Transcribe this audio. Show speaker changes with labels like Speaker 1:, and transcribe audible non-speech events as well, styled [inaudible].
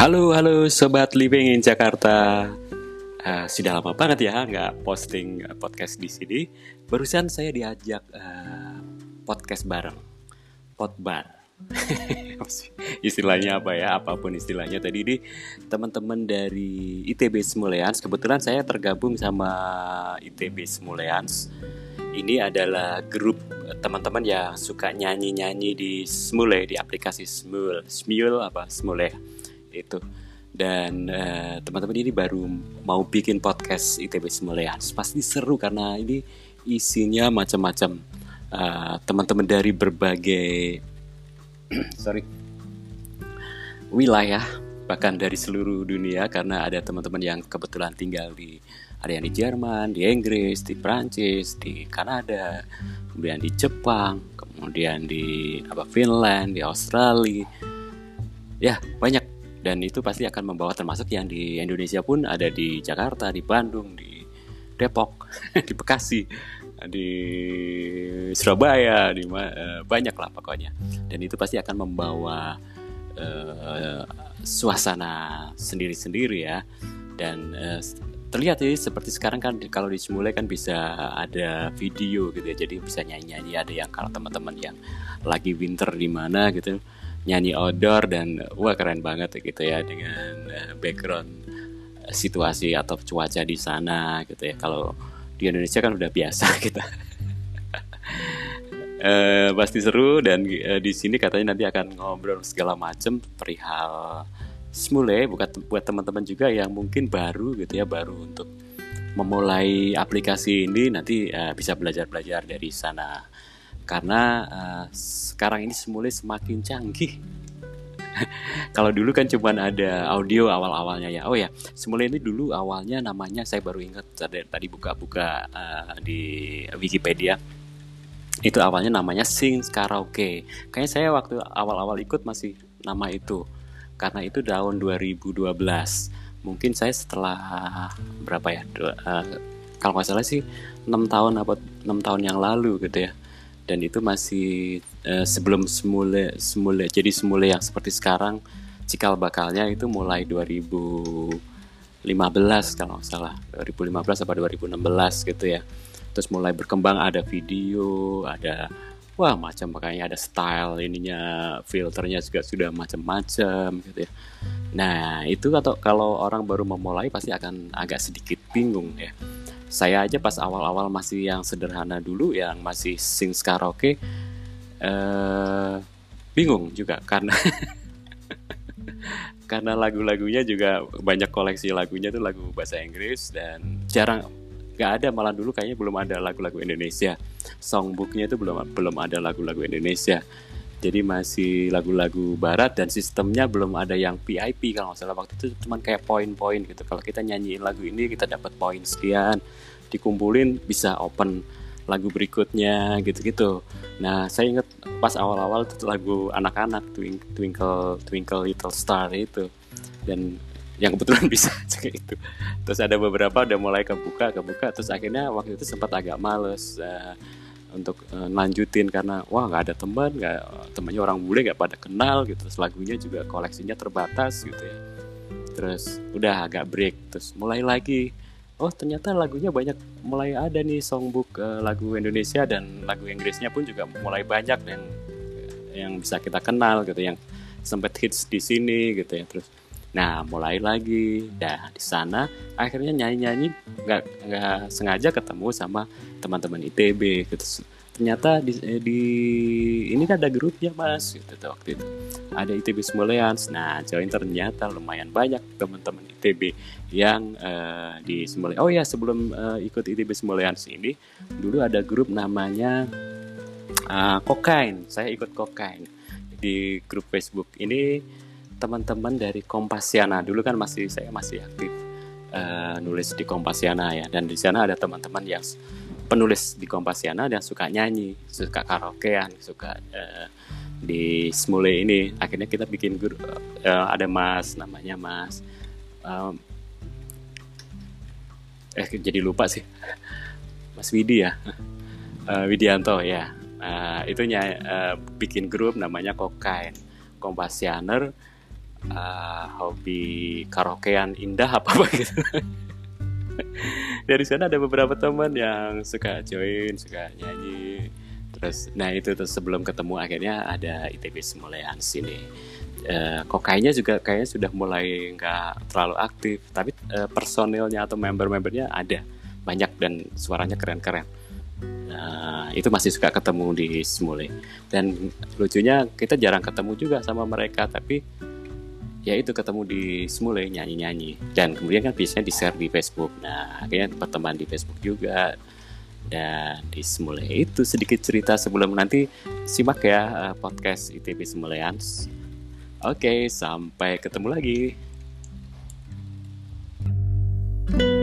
Speaker 1: Halo, halo Sobat Living in Jakarta. Uh, sudah lama banget ya nggak posting podcast di sini. Barusan saya diajak uh, podcast bareng, potbar. [laughs] istilahnya apa ya? Apa pun istilahnya tadi di teman-teman dari ITB Smuleans. Kebetulan saya tergabung sama ITB Smuleans. Ini adalah grup teman-teman yang suka nyanyi-nyanyi di Smule di aplikasi Smule. Smule apa Smule itu. Dan uh, teman-teman ini baru mau bikin podcast ITB Semulians pasti seru karena ini isinya macam-macam uh, teman-teman dari berbagai [clears throat] sorry wilayah bahkan dari seluruh dunia karena ada teman-teman yang kebetulan tinggal di ada yang di Jerman, di Inggris, di Prancis, di Kanada, kemudian di Jepang, kemudian di apa Finland, di Australia. Ya, banyak dan itu pasti akan membawa termasuk yang di Indonesia pun ada di Jakarta, di Bandung, di Depok, [laughs] di Bekasi, di Surabaya, di uh, banyak lah pokoknya. Dan itu pasti akan membawa uh, suasana sendiri-sendiri ya. Dan uh, terlihat ya seperti sekarang kan kalau di kan bisa ada video gitu ya. Jadi bisa nyanyi-nyanyi ada yang kalau teman-teman yang lagi winter di mana gitu nyanyi outdoor dan wah keren banget gitu ya dengan uh, background uh, situasi atau cuaca di sana gitu ya. Kalau di Indonesia kan udah biasa kita [laughs] uh, pasti seru dan uh, di sini katanya nanti akan ngobrol segala macam perihal Smule buat buat teman-teman juga yang mungkin baru gitu ya baru untuk memulai aplikasi ini nanti uh, bisa belajar-belajar dari sana karena uh, sekarang ini semula semakin canggih. [laughs] Kalau dulu kan cuma ada audio awal-awalnya ya. Oh ya, semula ini dulu awalnya namanya saya baru ingat tadi buka-buka uh, di Wikipedia. Itu awalnya namanya Sing Karaoke. Kayaknya saya waktu awal-awal ikut masih nama itu. Karena itu tahun 2012. Mungkin saya setelah berapa ya? Uh, kalau nggak salah sih 6 tahun apa 6 tahun yang lalu gitu ya dan itu masih uh, sebelum semula semula jadi semula yang seperti sekarang cikal bakalnya itu mulai 2015 kalau nggak salah. 2015 atau 2016 gitu ya. Terus mulai berkembang ada video ada wah macam makanya ada style ininya filternya juga sudah macam-macam gitu ya. Nah itu atau kalau orang baru memulai pasti akan agak sedikit bingung ya saya aja pas awal-awal masih yang sederhana dulu yang masih sing karaoke eh, bingung juga karena [laughs] karena lagu-lagunya juga banyak koleksi lagunya tuh lagu bahasa Inggris dan jarang nggak ada. Malah dulu kayaknya belum ada lagu-lagu Indonesia. Songbooknya itu belum belum ada lagu-lagu Indonesia jadi masih lagu-lagu barat dan sistemnya belum ada yang VIP kalau nggak salah. Waktu itu cuma kayak poin-poin gitu. Kalau kita nyanyiin lagu ini kita dapat poin sekian. Dikumpulin bisa open lagu berikutnya gitu-gitu. Nah saya ingat pas awal-awal itu lagu anak-anak Twinkle Twinkle Little Star itu. Dan yang kebetulan [laughs] bisa juga itu. Terus ada beberapa udah mulai kebuka kebuka terus akhirnya waktu itu sempat agak males uh, untuk uh, lanjutin karena wah nggak ada teman nggak temannya orang bule nggak pada kenal gitu. Terus lagunya juga koleksinya terbatas gitu ya. Terus udah agak break terus mulai lagi oh ternyata lagunya banyak mulai ada nih songbook uh, lagu Indonesia dan lagu Inggrisnya pun juga mulai banyak yang yang bisa kita kenal gitu yang sempat hits di sini gitu ya. Terus Nah, mulai lagi. Nah, di sana akhirnya nyanyi-nyanyi nggak nggak sengaja ketemu sama teman-teman ITB gitu. Ternyata di, eh, di ini kan ada grupnya mas gitu tuh, waktu itu ada ITB Semulians. Nah, join ternyata lumayan banyak teman-teman ITB yang uh, di Semulians. Oh ya, sebelum uh, ikut ITB Semulians ini dulu ada grup namanya uh, Kokain. Saya ikut Kokain di grup Facebook ini teman-teman dari Kompasiana dulu kan masih saya masih aktif uh, nulis di Kompasiana ya. Dan di sana ada teman-teman yang penulis di Kompasiana dan suka nyanyi suka karaokean suka uh, di Smule ini. Akhirnya kita bikin grup uh, ada Mas namanya Mas um, eh jadi lupa sih. [laughs] Mas Widi ya? Uh, [laughs] Widianto ya. Uh, itu uh, bikin grup namanya Kokain. Kompasianer uh, hobi karaokean indah apa [laughs] apa gitu. Dari sana ada beberapa teman yang suka join suka nyanyi. Terus nah itu terus sebelum ketemu akhirnya ada ITB Semulean sini. Uh, kok kayaknya juga kayaknya sudah mulai nggak terlalu aktif tapi uh, personilnya atau member-membernya ada. Banyak dan suaranya keren-keren. Nah, itu masih suka ketemu di Smule. Dan lucunya kita jarang ketemu juga sama mereka, tapi ya itu ketemu di semula nyanyi-nyanyi. Dan kemudian kan biasanya di share di Facebook. Nah akhirnya berteman di Facebook juga. Dan di semula itu sedikit cerita sebelum nanti simak ya eh, podcast ITB Semuleans oke sampai ketemu lagi. thank you